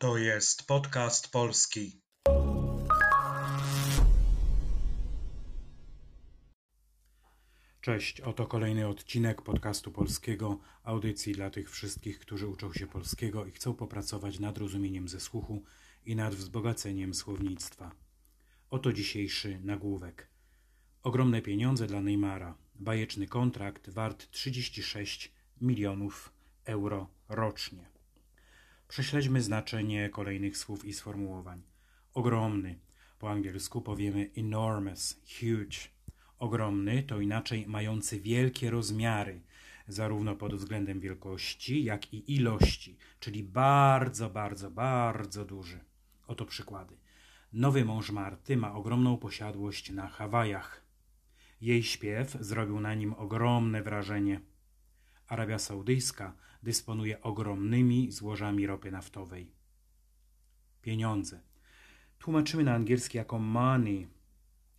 To jest podcast polski. Cześć, oto kolejny odcinek podcastu polskiego, audycji dla tych wszystkich, którzy uczą się polskiego i chcą popracować nad rozumieniem ze słuchu i nad wzbogaceniem słownictwa. Oto dzisiejszy nagłówek. Ogromne pieniądze dla Neymara. Bajeczny kontrakt wart 36 milionów euro rocznie. Prześledźmy znaczenie kolejnych słów i sformułowań. Ogromny. Po angielsku powiemy enormous, huge. Ogromny to inaczej mający wielkie rozmiary, zarówno pod względem wielkości, jak i ilości, czyli bardzo, bardzo, bardzo duży. Oto przykłady. Nowy mąż Marty ma ogromną posiadłość na Hawajach. Jej śpiew zrobił na nim ogromne wrażenie. Arabia Saudyjska dysponuje ogromnymi złożami ropy naftowej. Pieniądze. Tłumaczymy na angielski jako money.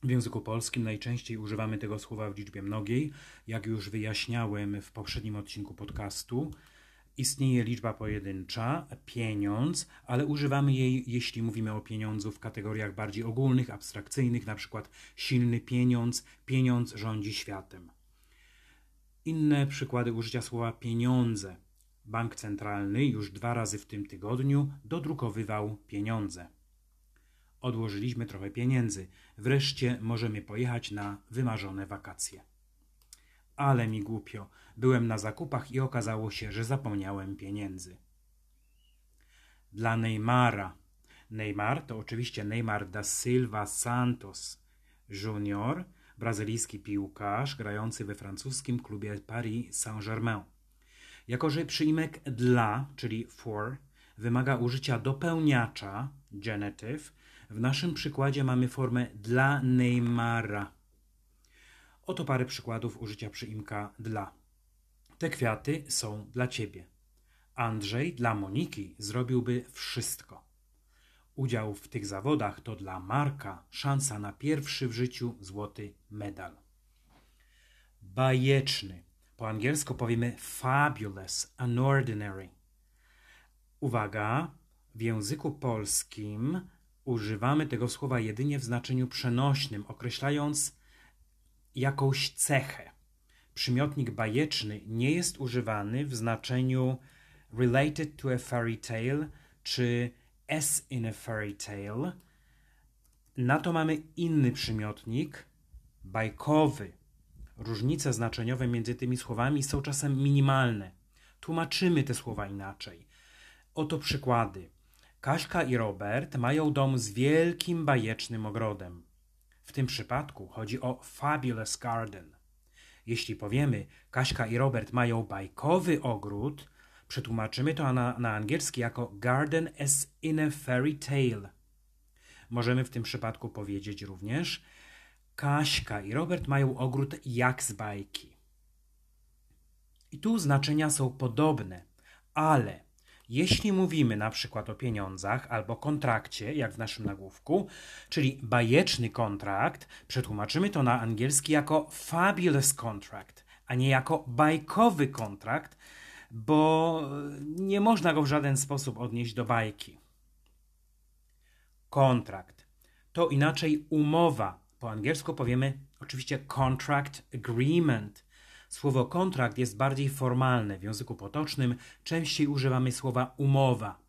W języku polskim najczęściej używamy tego słowa w liczbie mnogiej. Jak już wyjaśniałem w poprzednim odcinku podcastu, istnieje liczba pojedyncza, pieniądz, ale używamy jej, jeśli mówimy o pieniądzu w kategoriach bardziej ogólnych, abstrakcyjnych, na przykład silny pieniądz, pieniądz rządzi światem. Inne przykłady użycia słowa pieniądze. Bank centralny już dwa razy w tym tygodniu dodrukowywał pieniądze. Odłożyliśmy trochę pieniędzy. Wreszcie możemy pojechać na wymarzone wakacje. Ale mi głupio. Byłem na zakupach i okazało się, że zapomniałem pieniędzy. Dla Neymara. Neymar to oczywiście Neymar da Silva Santos Junior, brazylijski piłkarz grający we francuskim klubie Paris Saint-Germain. Jako, że przyimek dla, czyli for, wymaga użycia dopełniacza, genitive, w naszym przykładzie mamy formę dla Neymara. Oto parę przykładów użycia przyimka dla. Te kwiaty są dla ciebie. Andrzej dla Moniki zrobiłby wszystko. Udział w tych zawodach to dla Marka szansa na pierwszy w życiu złoty medal. Bajeczny. Po angielsku powiemy fabulous, unordinary. Uwaga, w języku polskim używamy tego słowa jedynie w znaczeniu przenośnym, określając jakąś cechę. Przymiotnik bajeczny nie jest używany w znaczeniu related to a fairy tale czy as in a fairy tale. Na to mamy inny przymiotnik bajkowy. Różnice znaczeniowe między tymi słowami są czasem minimalne. Tłumaczymy te słowa inaczej. Oto przykłady. Kaśka i Robert mają dom z wielkim bajecznym ogrodem. W tym przypadku chodzi o Fabulous Garden. Jeśli powiemy, Kaśka i Robert mają bajkowy ogród, przetłumaczymy to na, na angielski jako Garden as in a fairy tale. Możemy w tym przypadku powiedzieć również, Kaśka i Robert mają ogród jak z bajki. I tu znaczenia są podobne, ale jeśli mówimy na przykład o pieniądzach albo kontrakcie, jak w naszym nagłówku, czyli bajeczny kontrakt, przetłumaczymy to na angielski jako fabulous contract, a nie jako bajkowy kontrakt, bo nie można go w żaden sposób odnieść do bajki. Kontrakt to inaczej umowa. Po angielsku powiemy oczywiście contract agreement Słowo kontrakt jest bardziej formalne. W języku potocznym częściej używamy słowa umowa.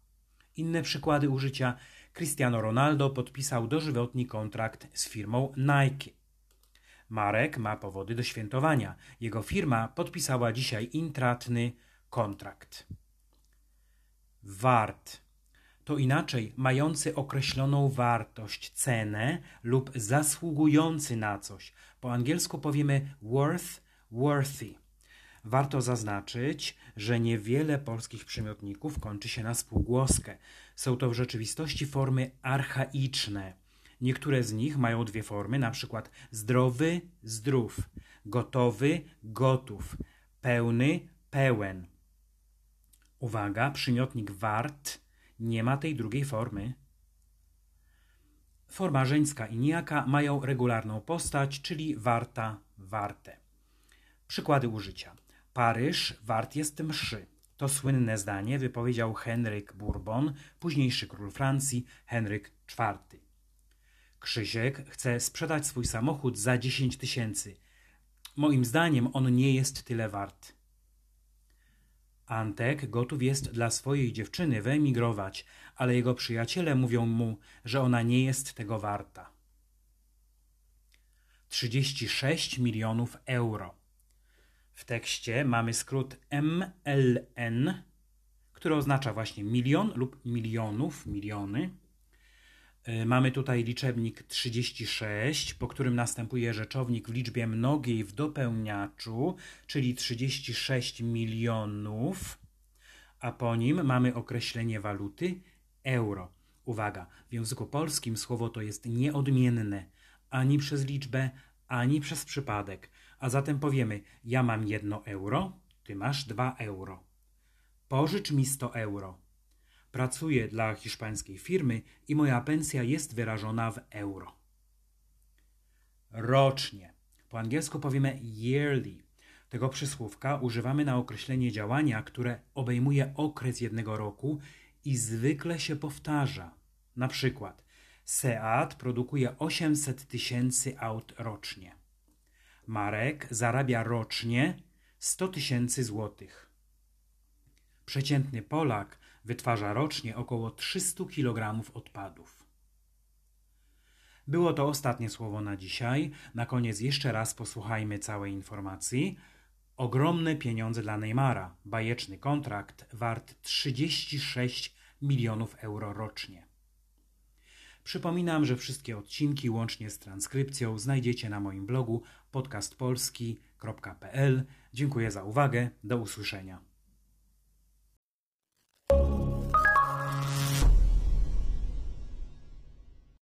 Inne przykłady użycia Cristiano Ronaldo podpisał dożywotni kontrakt z firmą Nike. Marek ma powody do świętowania. Jego firma podpisała dzisiaj intratny kontrakt. Wart to inaczej mający określoną wartość, cenę lub zasługujący na coś. Po angielsku powiemy worth worthy. Warto zaznaczyć, że niewiele polskich przymiotników kończy się na spółgłoskę. Są to w rzeczywistości formy archaiczne. Niektóre z nich mają dwie formy, na przykład zdrowy, zdrów, gotowy, gotów, pełny, pełen. Uwaga, przymiotnik wart nie ma tej drugiej formy. Forma żeńska i nijaka mają regularną postać, czyli warta, warte. Przykłady użycia. Paryż wart jest mszy. To słynne zdanie wypowiedział Henryk Bourbon, późniejszy król Francji, Henryk IV. Krzysiek chce sprzedać swój samochód za 10 tysięcy. Moim zdaniem on nie jest tyle wart. Antek gotów jest dla swojej dziewczyny wyemigrować, ale jego przyjaciele mówią mu, że ona nie jest tego warta. 36 milionów euro. W tekście mamy skrót MLN, który oznacza właśnie milion lub milionów, miliony. Y, mamy tutaj liczebnik 36, po którym następuje rzeczownik w liczbie mnogiej w dopełniaczu, czyli 36 milionów, a po nim mamy określenie waluty euro. Uwaga, w języku polskim słowo to jest nieodmienne ani przez liczbę, ani przez przypadek. A zatem powiemy: Ja mam jedno euro, ty masz dwa euro. Pożycz mi 100 euro. Pracuję dla hiszpańskiej firmy i moja pensja jest wyrażona w euro. Rocznie. Po angielsku powiemy yearly. Tego przysłówka używamy na określenie działania, które obejmuje okres jednego roku i zwykle się powtarza. Na przykład Seat produkuje 800 tysięcy aut rocznie. Marek zarabia rocznie 100 tysięcy złotych. Przeciętny Polak wytwarza rocznie około 300 kg odpadów. Było to ostatnie słowo na dzisiaj. Na koniec jeszcze raz posłuchajmy całej informacji. Ogromne pieniądze dla Neymara. Bajeczny kontrakt wart 36 milionów euro rocznie. Przypominam, że wszystkie odcinki łącznie z transkrypcją znajdziecie na moim blogu podcastpolski.pl. Dziękuję za uwagę. Do usłyszenia.